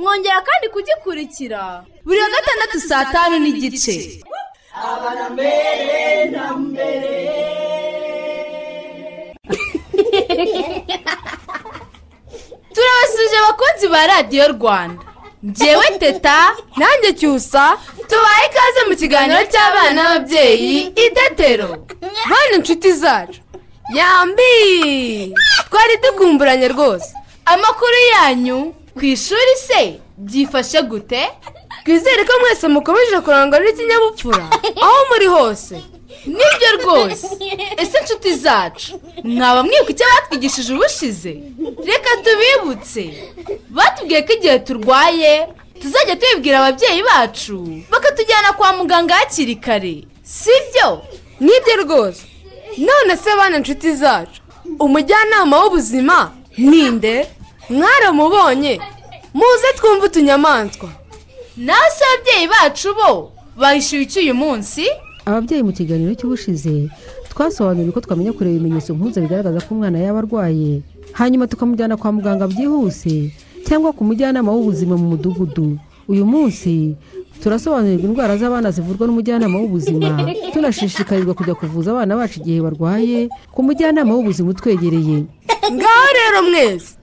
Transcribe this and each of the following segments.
Mwongera kandi kugikurikira. Buri wa gatandatu saa tanu n'igice. Turabasuje abakunzi ba radiyo rwanda. Ngewe teta nanjye cyusa tubaye ikaze mu kiganiro cy'abana n'ababyeyi itetero hano inshuti zacu. Yambi! Twari dukumburanye rwose. Amakuru yanyu ku ishuri se byifashe gute? Twizere ko mwese mukomeje kurangwa n'ikinyabupfura. Aho muri hose. Nibyo rwose. Ese inshuti zacu mwaba mwibuka icyo batwigishije ubushize? Reka tubibutse. Batubwiye ko igihe turwaye tuzajya tubibwira ababyeyi bacu bakatujyana kwa muganga hakiri kare. Sibyo? Nibyo rwose. None se bana inshuti zacu umujyanama w'ubuzima ninde mwaramubonye muze twumve utunyamaswa. Nawe se ababyeyi bacu bo bahishyuye iki uyu munsi? Ababyeyi mu kiganiro cy'ubushize twasobanuriye ko twamenya kureba ibimenyetso mpuza bigaragaza ko umwana yaba arwaye. Hanyuma tukamujyana kwa muganga byihuse cyangwa ku mujyanama w'ubuzima mu mudugudu. Uyu munsi turasobanurirwa indwara z'abana zivurwa n'umujyanama w'ubuzima. Tunashishikarizwa kujya kuvuza abana bacu igihe barwaye ku mujyanama w'ubuzima utwegereye. Ngaho rero mwese.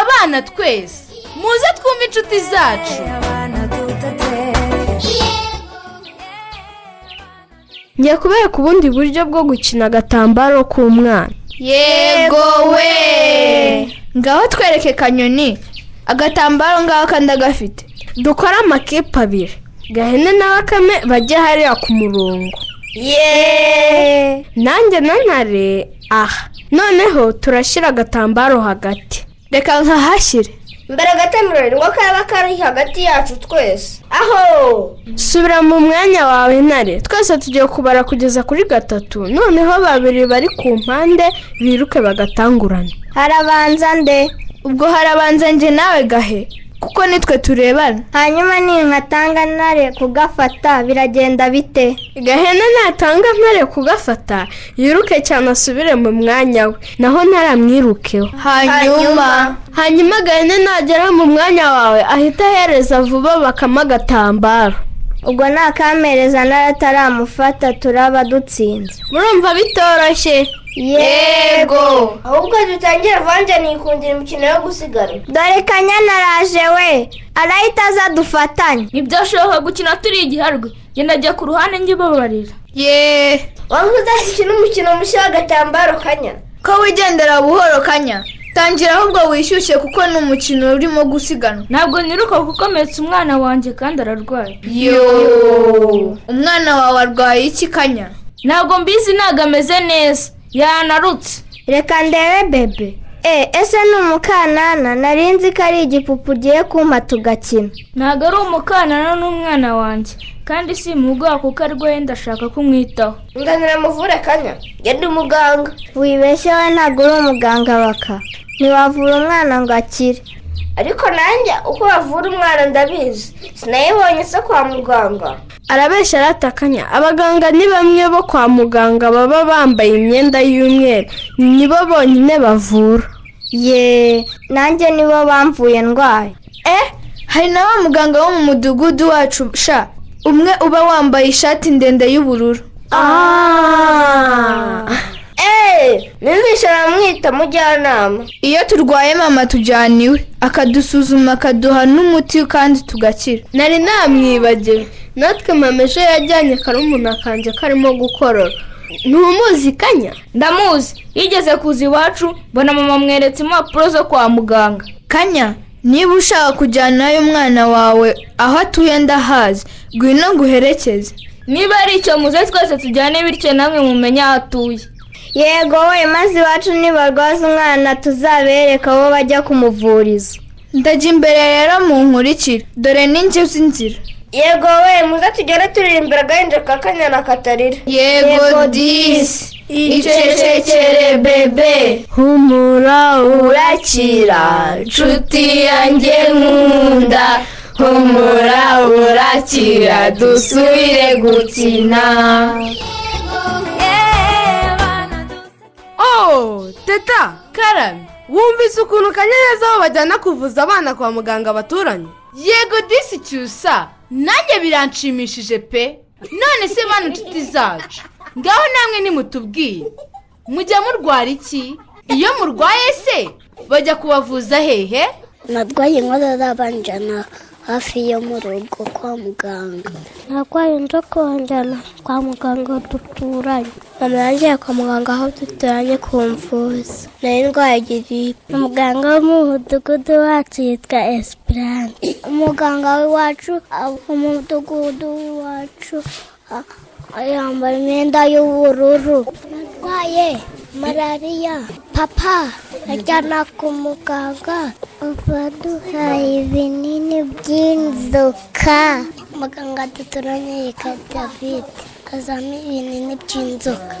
abana twese muze twumve inshuti zacu. Ngiye kubereka ubundi buryo bwo gukina agatambaro k'umwana. Yego we! Ngaho twereke kanyoni. Agatambaro ngaho kandi agafite. Dukore amakipe abiri. Gahene na bakame bajye hariya ku murongo. Yeee nanjye na ntare aha. Noneho turashyira agatambaro hagati. Reka nkahashyire. Mbere agatemerero ngo kaba kari hagati yacu twese. Aho! Subira mu mwanya wawe ntare twese tugiye kubara kugeza kuri gatatu. Noneho babiri bari ku mpande biruke bagatangurana harabanza nde? Ubwo harabanza njye nawe gahe? Kuko nitwe turebana. Hanyuma ninkatanga ntare kugafata biragenda bite? Gahene natanga ntare kugafata yiruke cyane asubire mu mwanya we. Naho ntaramwirukeho. Hanyuma? hanyuma gahene nagera mu mwanya wawe ahita ahereza vuba bakama agatambaro. Ubwo nakamereza ntare ataramufata turaba dutsinze. Murumva bitoroshye. Yego. Ahubwo dutangire vange nikundira imikino yo gusiganwa dore kanyana araje we. Arahita aza dufatanye. Ntibyashoboka gukina turi igiharwe. Genda ajya ku ruhande njye ubabarira. Yeee waba uzakina umukino mushya w'agatambaro kanya ko wigendera buhoro kanya tangira ahubwo wishyushye kuko ni umukino urimo gusiganwa. Ntabwo niruka gukomeretsa umwana wanjye kandi ararwaye. Yo. Umwana wawe arwaye iki kanya ntabwo mbizi ntabwo ameze neza. Yanarutse reka ndebe bebe e ese ni umukanana nari nzi ko ari igipupe ugiye kumpa tugakina. Ntabwo ari umukanana n'umwana wanjye. Kandi si umuguha kuko arwaye ndashaka kumwitaho. Nganira muvure kanya. Genda umuganga. Wibeshye we ntabwo uri umuganga baka ntiwavura umwana ngo akire. Ariko nanjye uko bavura umwana ndabizi. Sinayibonye se kwa muganga. Arabeshya aratakanya. Abaganga ni bamwe bo kwa muganga baba bambaye imyenda y'umweru. Nibo bonyine bavura. Ye nanjye nibo bamvuye ndwaye. Eh hari na wa muganga wo mu mudugudu wacu sha. Umwe uba wambaye ishati ndende y'ubururu. Eee numvise baramwita mujyanama. Iyo turwaye mama tujyana iwe akadusuzuma akaduha n'umuti kandi tugakira. Nari namwibagiwe. Natwe mama ejo yajyanye karumuna kanjye karimo gukorora. Ntumuzi kanya ndamuzi. Yigeze kuza iwacu mbona mama mweretse impapuro zo kwa muganga. Kanya? Niba ushaka kujyanayo umwana wawe aho atuye ndahazi. Ngwino nguherekeze. Niba ari icyo muze twese tujyane bityo namwe mumenye aho atuye. Yego we maze iwacu nibarwaza umwana tuzabereka aho bajya kumuvuriza. Ndajya imbere rero mu nkurikire dore n'injye z'inzira yego we muze tugende turirimbira agahinja ka kanyana katarira. Yego disi icecekere bebe humura urakira. Nshuti yanjye nkunda. Humura urakira. Dusubire gukina. Teta karame wumvise ukuntu kanyanyaza aho bajyana kuvuza abana kwa muganga baturanye. Yego disi cyusa nanjye biranshimishije pe. None se bano inshuti zacu. Ngaho namwe nimutubwire. Mujya murwara iki? Iyo murwaye se bajya kubavuza hehe? Narwaye inkorora banjyana hafi yo mu rugo kwa muganga. Narwaye inzoka banjyana kwa muganga duturanye. Mama yagiye kwa muganga aho duturanye kumvuza nari ndwaye giripe umuganga wo mu mudugudu wacu yitwa esperance. Umuganga w'iwacu umudugudu w'iwacu yambaye imyenda y'ubururu narwaye malariya papa ajyana ku muganga baduhaye ibinini by'inzoka muganga duturanye david azamo ibinini by'inzoka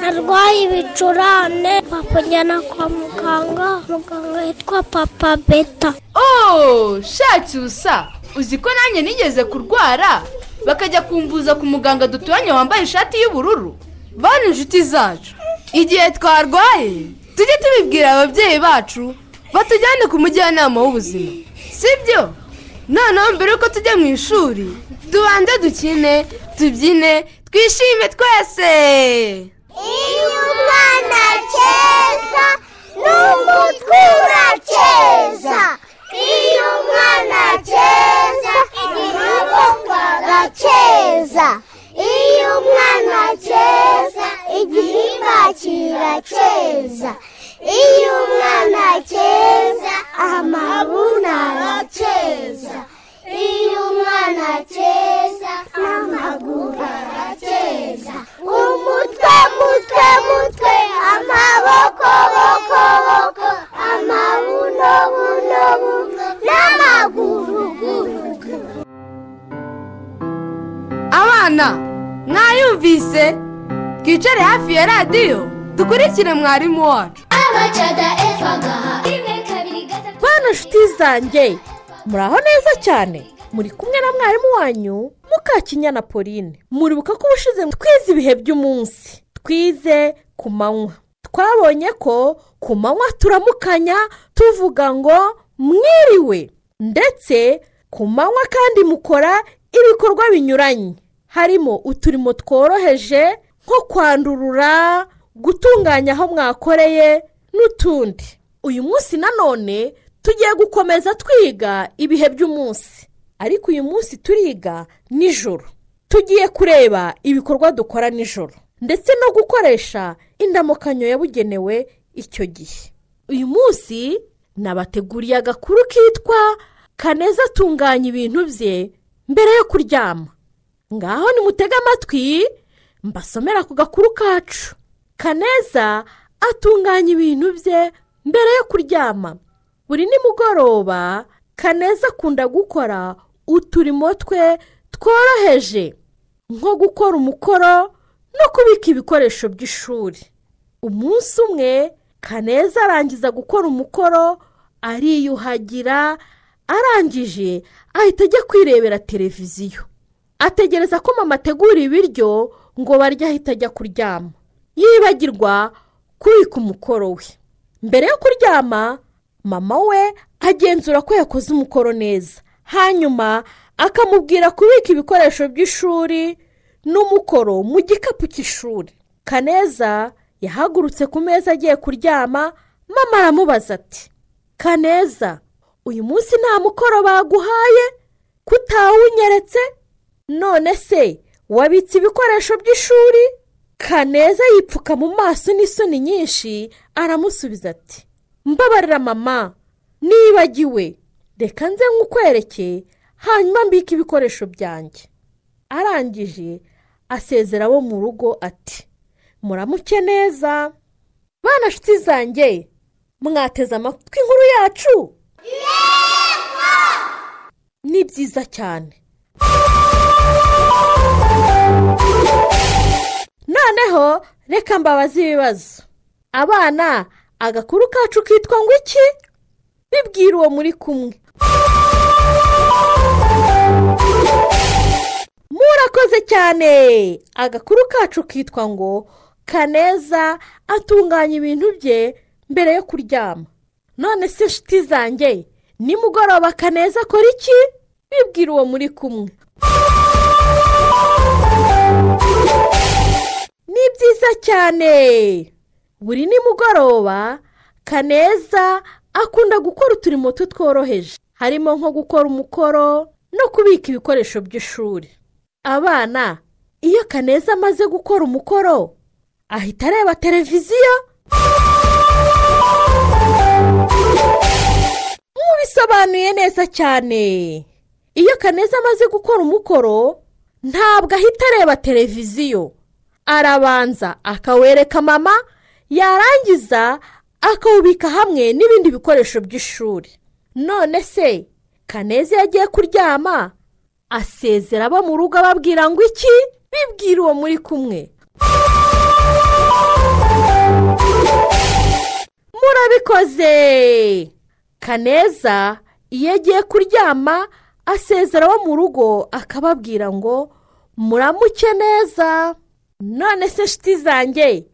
narwaye ibicurane papa njyana kwa muganga muganga yitwa papa beta. Oh shacyusa uzi ko nanjye nigeze kurwara bakajya kumvuza ku muganga duturanye wambaye ishati y'ubururu. Bane inshuti zacu. Igihe twarwaye tujye tubibwira ababyeyi bacu batujyane ku mujyanama w'ubuzima. Sibyo? Noneho mbere yuko tujya mu ishuri tubanze dukine tubyine twishime twese. Iyo umwana akeza n'umutwe urakeza. Iyo umwana akeza igihugu agakeza iyo umwana akeza igihimba kirakeza iyo umwana akeza amabuno arakeza iyo umwana akeza n'amaguru arakeza umutwe mutwe mutwe amaboko boko boko amabuno abana mwayumvise twicare hafi ya radiyo dukurikire mwarimu wacu. Bana nshuti zanjye muraho neza cyane. Muri kumwe na mwarimu wanyu mukakinyana pauline. Muribuka ko ubushize twize ibihe by'umunsi. Twize ku manywa twabonye ko ku manywa turamukanya tuvuga ngo mwiriwe. Ndetse ku manywa kandi mukora ibikorwa binyuranye. Harimo uturimo tworoheje nko kwandurura gutunganya aho mwakoreye n'utundi. Uyu munsi nanone tugiye gukomeza twiga ibihe by'umunsi. Ariko uyu munsi turiga nijoro. Tugiye kureba ibikorwa dukora nijoro. Ndetse no gukoresha indamukanyo yabugenewe icyo gihe. Uyu munsi nabateguriye agakuru kitwa kaneza atunganya ibintu bye mbere yo kuryama. Ngaho nimutege amatwi mbasomera ku gakuru kacu. Kaneza atunganya ibintu bye mbere yo kuryama. Buri nimugoroba kaneza akunda gukora uturimo twe tworoheje. Nko gukora umukoro no kubika ibikoresho by'ishuri. Umunsi umwe kaneza arangiza gukora umukoro ariyuhagira arangije ahita ajya kwirebera televiziyo. Ategereza ko mama ategura ibiryo ngo barye ahita ajya kuryama. Yibagirwa kubika umukoro we. Mbere yo kuryama mama we agenzura ko yakoze umukoro neza. Hanyuma akamubwira kubika ibikoresho by'ishuri n'umukoro mu gikapu cy'ishuri. Kaneza yahagurutse ku meza agiye kuryama mama aramubaza ati kaneza uyu munsi nta mukoro baguhaye? Kutawunyeretse? None se wabitse ibikoresho by'ishuri? Kaneza yipfuka mu maso n'isoni nyinshi aramusubiza ati mbabarira mama nibagiwe. Reka nze nk'ukwereke hanyuma mbike ibikoresho byanjye. Arangije asezera abo mu rugo ati muramuke neza bana nshuti zanjye mwateze amatwi inkuru yacu. Ni byiza cyane. Noneho reka mbabaze ibibazo. Abana agakuru kacu kitwa ngo iki? Bibwira uwo muri kumwe. Murakoze cyane. Agakuru kacu kitwa ngo kaneza atunganya ibintu bye mbere yo kuryama. None se inshuti zanjye nimugoroba kaneza akora iki? Bibwira uwo muri kumwe. Ni byiza cyane. Buri nimugoroba kaneza akunda gukora uturimo twe tworoheje harimo nko gukora umukoro no kubika ibikoresho by'ishuri. Abana iyo kaneza amaze gukora umukoro ahita areba televiziyo. Mubisobanuye neza cyane. Iyo kaneza amaze gukora umukoro ntabwo ahita areba televiziyo. Arabanza akawereka mama yarangiza akawubika hamwe n'ibindi bikoresho by'ishuri. None se kaneza iyo agiye kuryama? Asezera abo mu rugo ababwira ngo iki? Bibwira uwo muri kumwe. Murabikoze! Kaneza iyo agiye kuryama asezera abo mu rugo akababwira ngo muramuke neza none se nshuti zanjye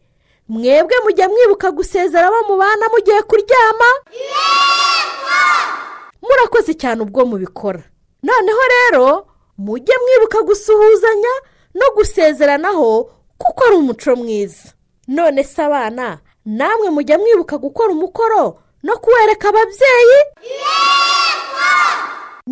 mwebwe mujya mwibuka gusezera abo mubana mugiye kuryama? Murakoze cyane ubwo mubikora. Noneho rero mujye mwibuka gusuhuzanya no gusezeranaho kuko ari umuco mwiza. None se abana namwe mujya mwibuka gukora umukoro no kuwereka ababyeyi?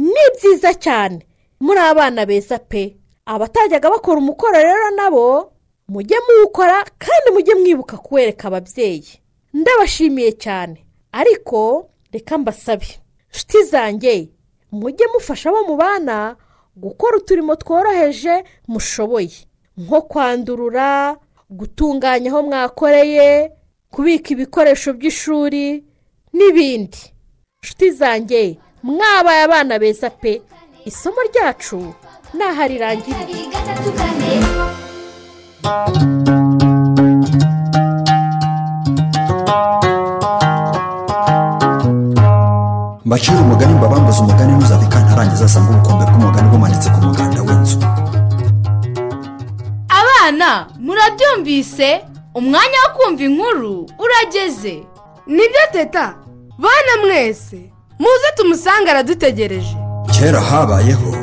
Ni byiza cyane. Muri abana beza pe. Abatajyaga bakora umukoro rero nabo mujye muwukora kandi mujye mwibuka kuwereka ababyeyi. Ndabashimiye cyane. Ariko reka mbasabe. Nshuti zanjye mujye mufasha abo mubana gukora uturimo tworoheje mushoboye. Nko kwandurura gutunganya aho mwakoreye kubika ibikoresho by'ishuri n'ibindi. Nshuti zanjye mwabaye abana beza pe. Isomo ryacu ntaho rirangiriye mbacira umugani mbabambuze umugani ntuzave kantarangiza asanga ubukombe bw'umugani bumanitse ku muganda w'inzu. Abana murabyumvise? Umwanya wo kumva inkuru urageze. Nibyo teta. Bana mwese. Muze tumusange aradutegereje. Kera habayeho.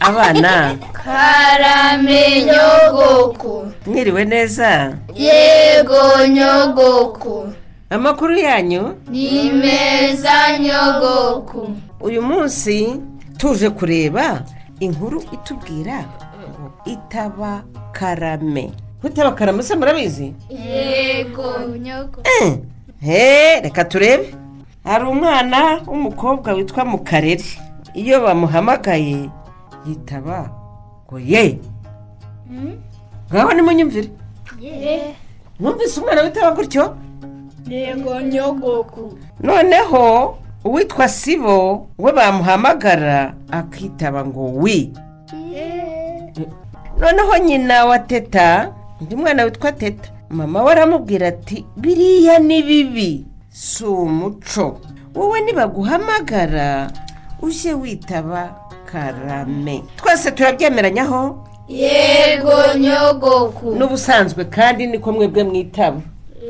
Abana. Karame nyogoku mwiriwe neza? Yego nyogoku. Amakuru yanyu? Ni meza nyogoku. Uyu munsi tuje kureba inkuru itubwira ngo itaba karame. Kutaba karame se murabizi? Yego nyogoku. Eh, he reka turebe. Hari umwana w'umukobwa witwa mukarere. Iyo bamuhamagaye yitaba ngo ye ngaho nimunyumvire mwumvise umwana witaba gutyo? Yego nyogoku. Noneho uwitwa sibo we bamuhamagara akitaba ngo wi. Noneho nyina wa teta undi mwana witwa teta. Mama we aramubwira ati biriya ni bibi. Si umuco. Wowe nibaguhamagara ujye witaba karame. Twese turabyemeranyaho yego nyogoku. N'ubusanzwe kandi niko mwebwe mwitaba.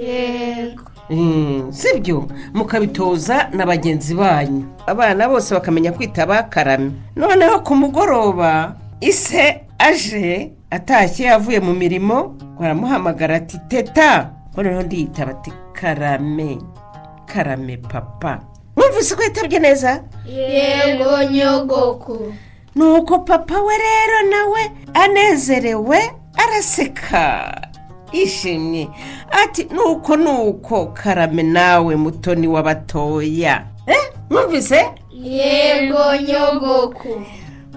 Yego. Mm, sibyo? Mukabitoza na bagenzi banyu. Abana bose bakamenya kwitaba karame. Noneho ku mugoroba ise aje atashye avuye mu mirimo baramuhamagara ati teta. Noneho ndiyitaba ati karame. Karame papa. Wumvise ko yitabye neza? Yego nyogoku. Nuko papa we rero nawe anezerewe araseka. Yishimye. Ati nuko nuko karame nawe mutoni w'abatoya. Eh mwumvise? Yego nyogoku.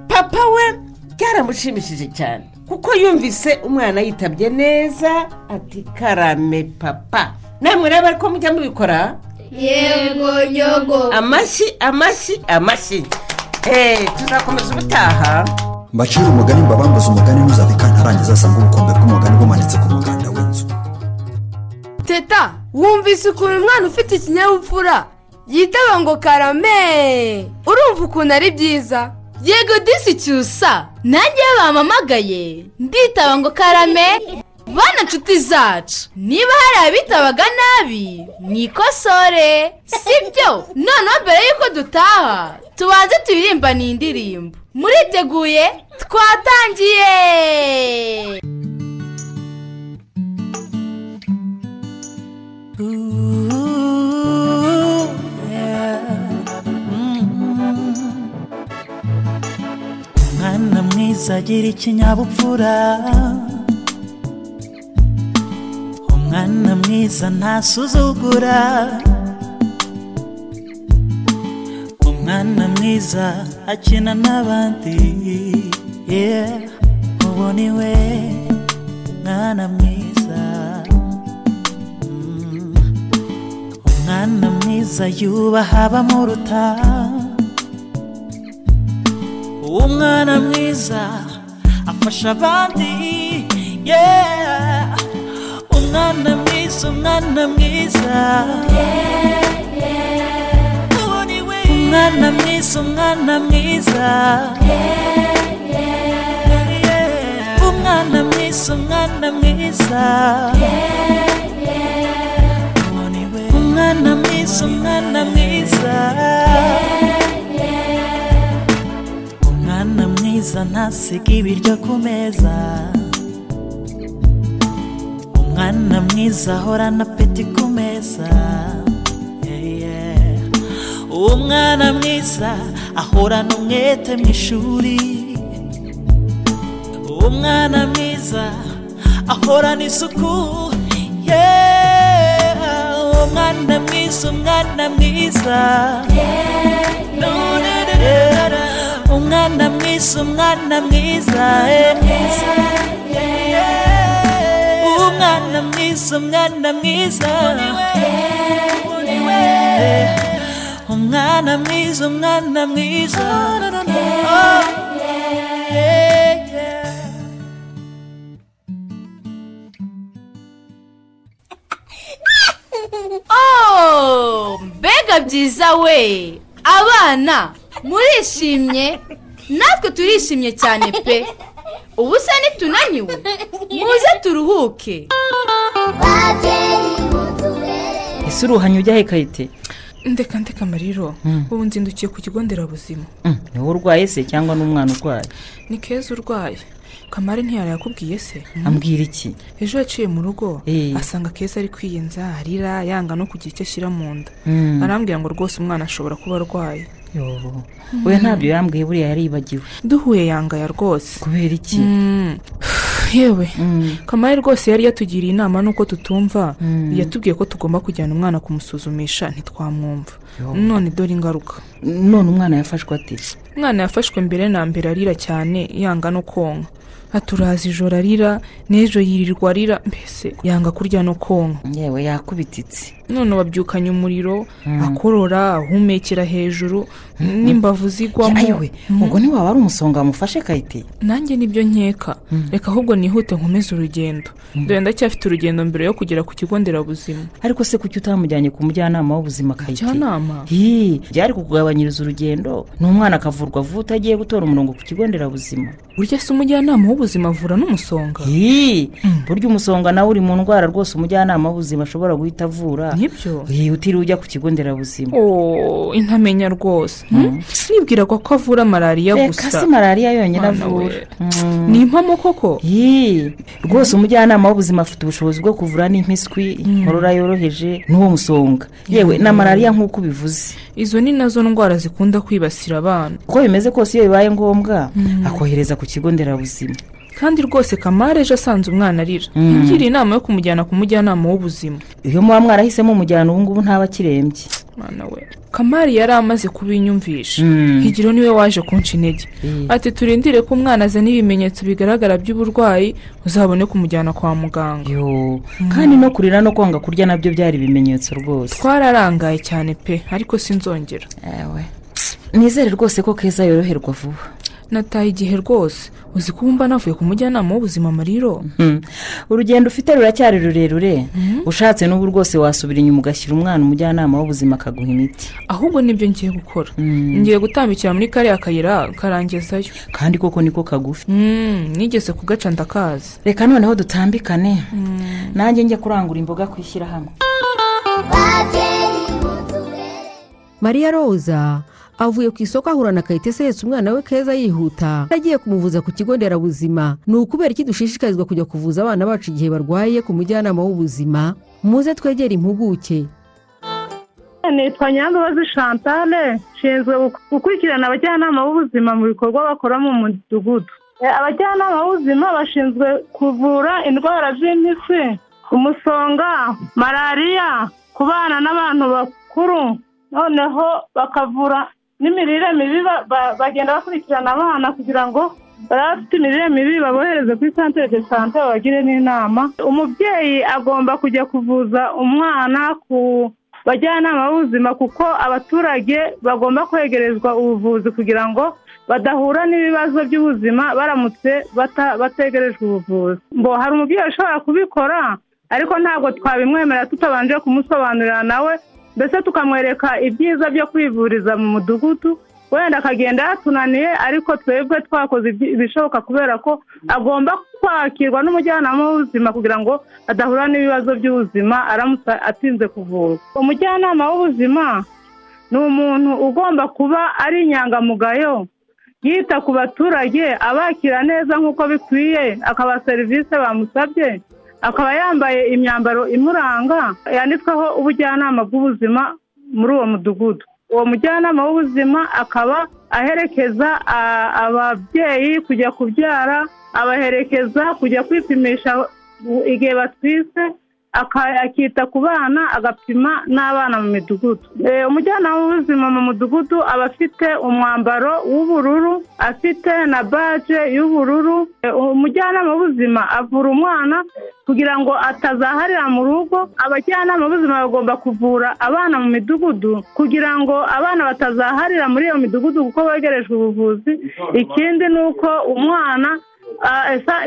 Papa we byaramushimishije cyane kuko yumvise umwana yitabye neza. Ati karame papa. Namwe rero ariko mujya mubikora? Yego nyogoku amashyi amashyi amashyi. Eee tuzakomeza ubutaha. Mbacire umugani mbabambuze umugani ntuzave kantarangiza asanga ubukombe bw'umugani bumanitse ku muganda w'inzu. Teta wumvise ukuntu umwana ufite ikinyabupfura? Yitaba ngo karame. Urumva ukuntu ari byiza? Yego disi cyusa. Nanjye iyo bampamagaye. Nditaba ngo karame. Bana nshuti zacu niba hari abitabaga nabi mwikosore sibyo? Noneho mbere y'uko dutaha tubanze turirimbane iyi muriteguye? Twatangiye! Umwana mwiza agira ikinyabupfura. Umwana mwiza ntasuzugura umwana mwiza akina n'abandi uwo ni we mwana mwiza Mm. umwana mwiza yubaha abamuruta umwana mwiza afasha abandi yeah. Umwana mwiza umwana mwiza umwana mwiza umwana mwiza umwana mwiza umwana mwiza umwana mwiza umwana mwiza umwana mwiza ntasiga ibiryo ku meza umwana mwiza ahorana apeti ku meza yeah. umwana mwiza ahorana umwete mu ishuri umwana mwiza ahorana isuku yeah. umwana mwiza umwana mwiza umwana mwiza umwana mwiza eh. Umwana mwiza umwana mwiza umwana mwiza umwana mwiza mbega byiza we abana murishimye. Natwe turishimye cyane pe. Ubu. Se nitunaniwe muze turuhuke. Ese uruhanya ujya he kayite ndeka ndeka amariro ubu nzindukiye ku kigo nderabuzima. Niwe urwaye se cyangwa n'umwana urwaye? Ni keza urwaye. Kamari ntiyari yakubwiye se? Ambwira iki? Ejo yaciye mu rugo Eh. asanga keza ari kwiyenza arira yanga no kugira icyo ashyira mu nda. Mm. arambwira ngo rwose umwana ashobora kuba arwaye. We ntabyo yambwiye buriya yaribagiwe. Duhuye yangaya rwose. Kubera iki? Yewe. Kamari rwose yari yatugiriye inama n'uko tutumva. Yatubwiye ko tugomba kujyana umwana kumusuzumisha ntitwamwumva. None dore ingaruka. None umwana yafashwe ate? Umwana yafashwe mbere na mbere arira cyane yanga no konka. Aturaza ijoro arira n'ejo yirirwa arira mbese yanga kurya no konka. Yewe yakubititse none wabyukanye umuriro akorora ahumekera hejuru n'imbavu zigwamo. Ayiwe ubwo ntiwaba ari umusonga wamufashe kayite nanjye ni byo nkeka. Reka ahubwo nihute nkomeze urugendo. Dore ndacyafite urugendo mbere yo kugera ku kigo nderabuzima. Ariko se kuki utamujyanye ku mujyanama w'ubuzima kayite Mujyanama? Hii, byari kukugabanyiriza urugendo? N'umwana akavurwa vuba utagiye gutora umurongo ku kigo nderabuzima. Burya se umujyanama w'ubuzima avura n'umusonga. Hii, burya umusonga nawe uri mu ndwara rwose umujyanama w'ubuzima ashobora guhita avura. Nibyo. Utiriwe ujya ku kigo nderabuzima. Oh, intamenya rwose. Hmm? nibwiraga ko avura malariya reka gusa. si malariya yonyine avura ni impamo koko? Rwose umujyanama w'ubuzima afite ubushobozi bwo kuvura n'impiswi inkorora yoroheje n'uwo musonga. Yewe na malariya nk'uko ubivuze. Izo ni na zo ndwara zikunda kwibasira abana. Uko bimeze kose iyo bibaye ngombwa akohereza ku kigo nderabuzima. Kandi rwose kamara ejo asanze umwana arira. Mm. yangiriye inama yo kumujyana ku mujyanama w'ubuzima. Iyo muba mwarahisemo umujyana ubu ngubu ntaba akirembye kamari yari amaze kubinyumvisha Mm. higiro ni we waje kunca intege. Mm. ati turindire ko umwana azana ibimenyetso bigaragara by'uburwayi uzabone kumujyana kwa muganga. Kandi no kurira no kwanga kurya na byo byari ibimenyetso rwose. Twararangaye cyane pe ariko sinzongera. Nizere rwose ko keza yoroherwa vuba. Nataye igihe rwose. Uzi ko mba navuye ku mujyanama w'ubuzima mariro Hmm. urugendo ufite ruracyari rurerure. Ushatse n'ubu rwose wasubira inyuma ugashyira umwana umujyanama w'ubuzima akaguha imiti. Ahubwo ni byo ngiye gukora. Ngiye gutambikira muri kariya kayira karangezayo. Kandi koko niko kagufi. Nigeze kugaca ndakazi reka noneho dutambikane. Nanjye njya kurangura imboga ku ishyirahamwe. Mariya roza avuye ku isoko ahura na kayitesi ahetse umwana we keza yihuta. Agiye kumuvuza ku kigo nderabuzima. Ni ukubera iki dushishikarizwa kujya kuvuza abana bacu igihe barwaye ku mujyanama w'ubuzima? Muze twegere impuguke. Nitwa nyambabazi chantale nshinzwe gukurikirana abajyanama b'ubuzima mu bikorwa bakora mu mudugudu. Eh, abajyanama b'ubuzima bashinzwe kuvura indwara z'impiswi umusonga malariya ku bana n'abantu bakuru. Noneho bakavura n'imirire mibi ba- ba- bagenda bakurikirana abana kugira ngo bari bafite imirire mibi babohereze kuri santere de sante babagire n'inama. Umubyeyi agomba kujya kuvuza umwana ku bajyanama b'ubuzima kuko abaturage bagomba kwegerezwa ubuvuzi kugira ngo badahura n'ibibazo by'ubuzima baramutse bategerejwe ubuvuzi. Ngo hari umubyeyi ushobora kubikora ariko ntabwo twabimwemerera tutabanje kumusobanurira nawe mbese tukamwereka ibyiza byo kwivuriza mu mudugudu? Wenda akagenda yatunaniye ariko twebwe twakoze ibishoboka kubera ko agomba kwakirwa n'umujyanama w'ubuzima kugira ngo adahura n'ibibazo by'ubuzima aramutse atinze kuvurwa. Umujyanama w'ubuzima ni umuntu ugomba kuba ari inyangamugayo yita ku baturage abakira neza nk'uko bikwiye akabaha serivisi bamusabye. Akaba yambaye imyambaro imuranga yanditsweho ubujyanama bw'ubuzima muri uwo mudugudu. Uwo mujyanama w'ubuzima akaba aherekeza ababyeyi kujya kubyara abaherekeza kujya kwipimisha igihe batwise aka- akita ku bana agapima n'abana mu midugudu. Eh, umujyanama w'ubuzima mu mudugudu aba afite umwambaro w'ubururu afite na baje y'ubururu. Eh, umujyanama w'ubuzima avura umwana kugira ngo atazaharira mu rugo. Abajyanama b'ubuzima bagomba kuvura abana mu midugudu kugira ngo abana batazaharira muri iyo midugudu kuko begerejwe ubuvuzi. Ikindi ni uko umwana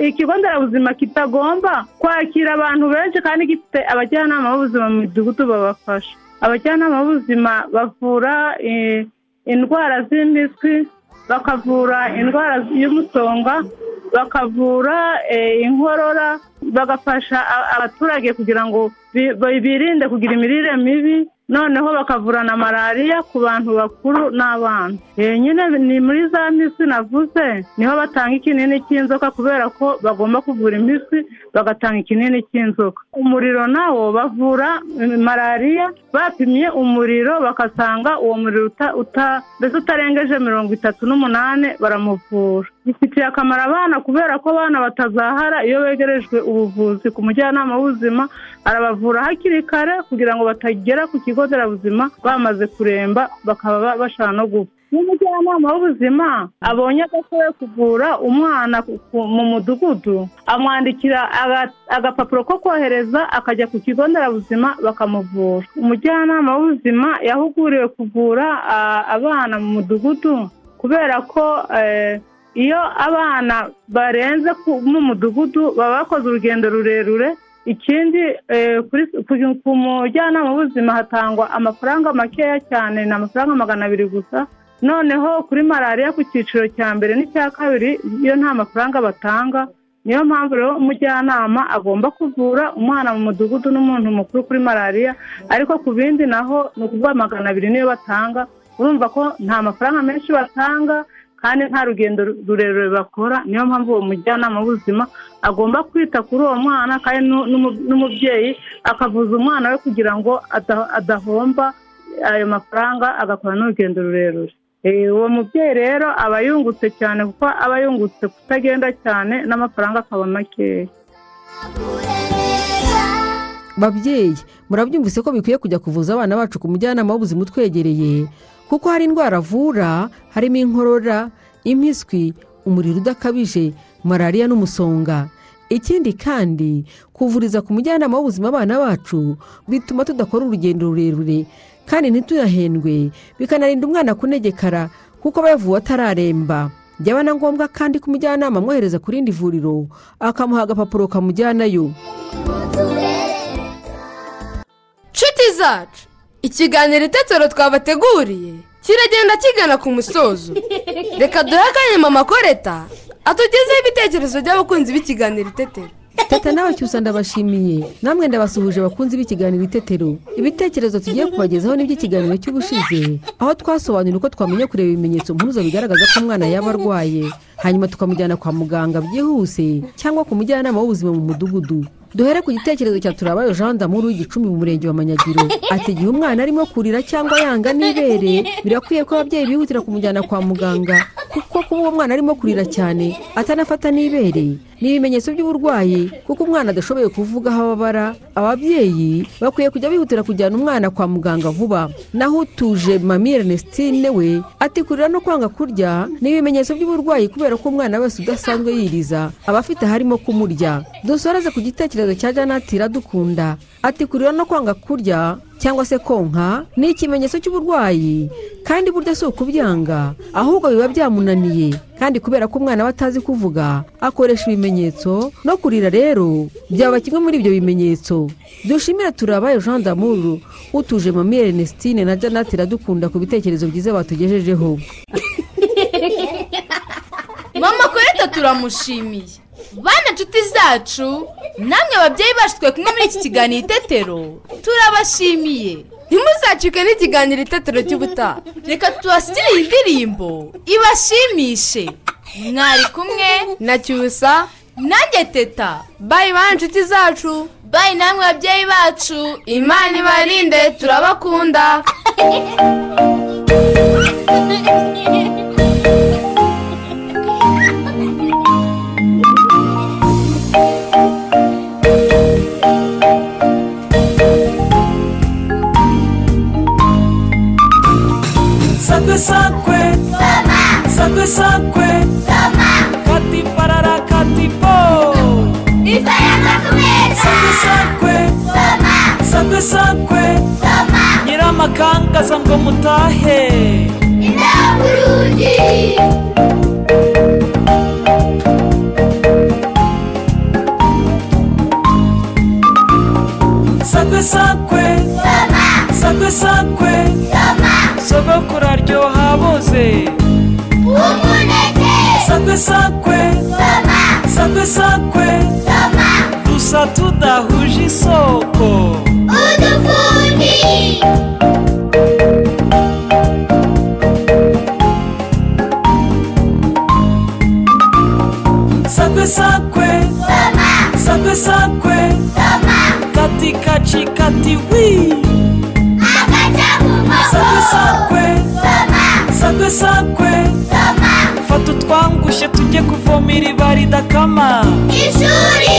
ikigo nderabuzima kitagomba kwakira abantu benshi kandi gifite abajyanama b'ubuzima mu midugudu babafasha. Abajyanama b'ubuzima bavura eh, indwara z'impiswi bakavura indwara y'umusonga bakavura eh, inkorora bagafasha abaturage kugira ngo bi- bi- birinde kugira imirire mibi noneho bakavura na malariya ku bantu bakuru n'abana. Eh, nyine ni muri za mpiswi navuze ni ho batanga ikinini cy'inzoka kubera ko bagomba kuvura impiswi bagatanga ikinini cy'inzoka. Umuriro nawo bavura malariya bapimye umuriro bagasanga uwo muriro mbese utarengeje mirongo itatu n'umunani baramuvura. Bifitiye akamaro abana kubera ko abana batazahara. Iyo begerejwe ubuvuzi ku mujyanama w'ubuzima arabavura hakiri kare kugira ngo batagera ku kigo nderabuzima bamaze kuremba bakaba ba- bashaka no gupfa n'umujyanama w'ubuzima abonye adashoboye kuvura umwana mu mudugudu amwandikira aga- agapapuro ko kohereza akajya ku kigo nderabuzima bakamuvura. Umujyanama w'ubuzima yahuguriwe kuvura abana mu mudugudu kubera ko eh, iyo abana barenze mu mudugudu baba bakoze urugendo rurerure ikindi eh, ku mujyanama w'ubuzima hatangwa amafaranga makeya cyane ni amafaranga magana abiri gusa. Noneho kuri malariya ku cyiciro cya mbere n'icya kabiri iyo nta mafaranga batanga niyo mpamvu rero umujyanama agomba kuvura umwana mu mudugudu n'umuntu mukuru kuri malariya ariko ku bindi naho ni ukuvuga magana abiri niyo batanga. Urumva ko nta mafaranga menshi batanga kandi nta rugendo rurerure bakora niyo mpamvu uwo mujyanama w'ubuzima agomba kwita kuri uwo mwana kandi n'u- n'umu- n'umubyeyi akavuza umwana we kugira ngo ada- adahomba ayo mafaranga agakora n'urugendo rurerure. Eh, uwo mubyeyi rero aba yungutse cyane kuko aba yungutse kutagenda cyane n'amafaranga akaba makeya babyeyi murabyumvise ko bikwiye kujya kuvuza abana bacu ku mujyanama w'ubuzima utwegereye? Kuko hari indwara avura harimo inkorora impiswi umuriro udakabije malariya n'umusonga. Ikindi kandi kuvuriza ku mujyanama w'ubuzima abana bacu bituma tudakora urugendo rurerure kandi ntituyahendwe bikanarinda umwana kunegekara kuko aba yavuwe atararemba. Byaba na ngombwa kandi ko umujyanama amwohereza ku rindi vuriro akamuha agapapuro kamujyanayo. Nshuti zacu ikiganiro itetero twabateguriye. Kiragenda kigana ku musozo. Reka duhe akanya mama koreta atugezeho ibitekerezo by'abakunzi b'ikiganiro itetero. Teta nawe cyusa ndabashimiye. Namwe ndabasuhuje abakunzi b'ikiganiro itetero. Ibitekerezo tugiye kubagezaho n'iby'ikiganiro cy'ubushize. Aho twasobanura uko twamenya kureba ibimenyetso mpuruza bigaragaza ko umwana yaba arwaye. Hanyuma tukamujyana kwa muganga byihuse cyangwa ku mujyanama w'ubuzima mu mudugudu. Duhere ku gitekerezo cya turabayo jean d'amour w'igicumbi mu murenge wa manyagiro. Ati igihe umwana arimo kurira cyangwa yanga n'ibere birakwiye ko ababyeyi bihutira kumujyana kwa muganga kuko kuba uwo mwana arimo kurira cyane atanafata n'ibere. Ni ibimenyetso by'uburwayi kuko umwana adashoboye kuvuga aho ababara ababyeyi bakwiye kujya bihutira kujyana umwana kwa muganga vuba. Naho utuje mami ernestine we ati kurira no kwanga kurya ni ibimenyetso by'uburwayi kubera ko umwana wese udasanzwe yiriza aba afite harimo kumurya. Dusoreze ku gitekerezo cya janati iradukunda. Ati kurira no kwanga kurya cyangwa se konka ni ikimenyetso cy'uburwayi kandi burya si ukubyanga ahubwo biba byamunaniye. Kandi kubera ko umwana we atazi kuvuga akoresha ibimenyetso no kurira rero byaba kimwe muri ibyo bimenyetso. Dushimire turabaye jean d'amour utuje mami ernestine na janati iradukunda ku bitekerezo byiza batugejejeho. Mama koreta turamushimiye. Bana nshuti zacu namwe ababyeyi bacu twe kumwe muri iki kiganiro itetero? Turabashimiye. Ntimuzacike n'ikiganiro itetero cy'ubutaha reka tubashyire iyi ndirimbo. Ibashimishe. Mwari kumwe na cyusa. Nanjye teta. Bayi bana nshuti zacu. Bayi namwe babyeyi bacu. Imana ibarinde turabakunda. sakwe sakwe sakwe sakwe kati parara kati po. Sakwe sakwe sakwe sakwe nyiramakangaza ngo mutahe. Sakwe sakwe sakwe sakwe sogokuru aryoha boze sakwe sakwe sakwe sakwe dusa tudahuje isoko. Sakwe sakwe sakwe sakwe kati kaci kati wi sakwe sakwe sakwe sakwe fata utwangushye tujye kuvoma iriba ridakama ishuri.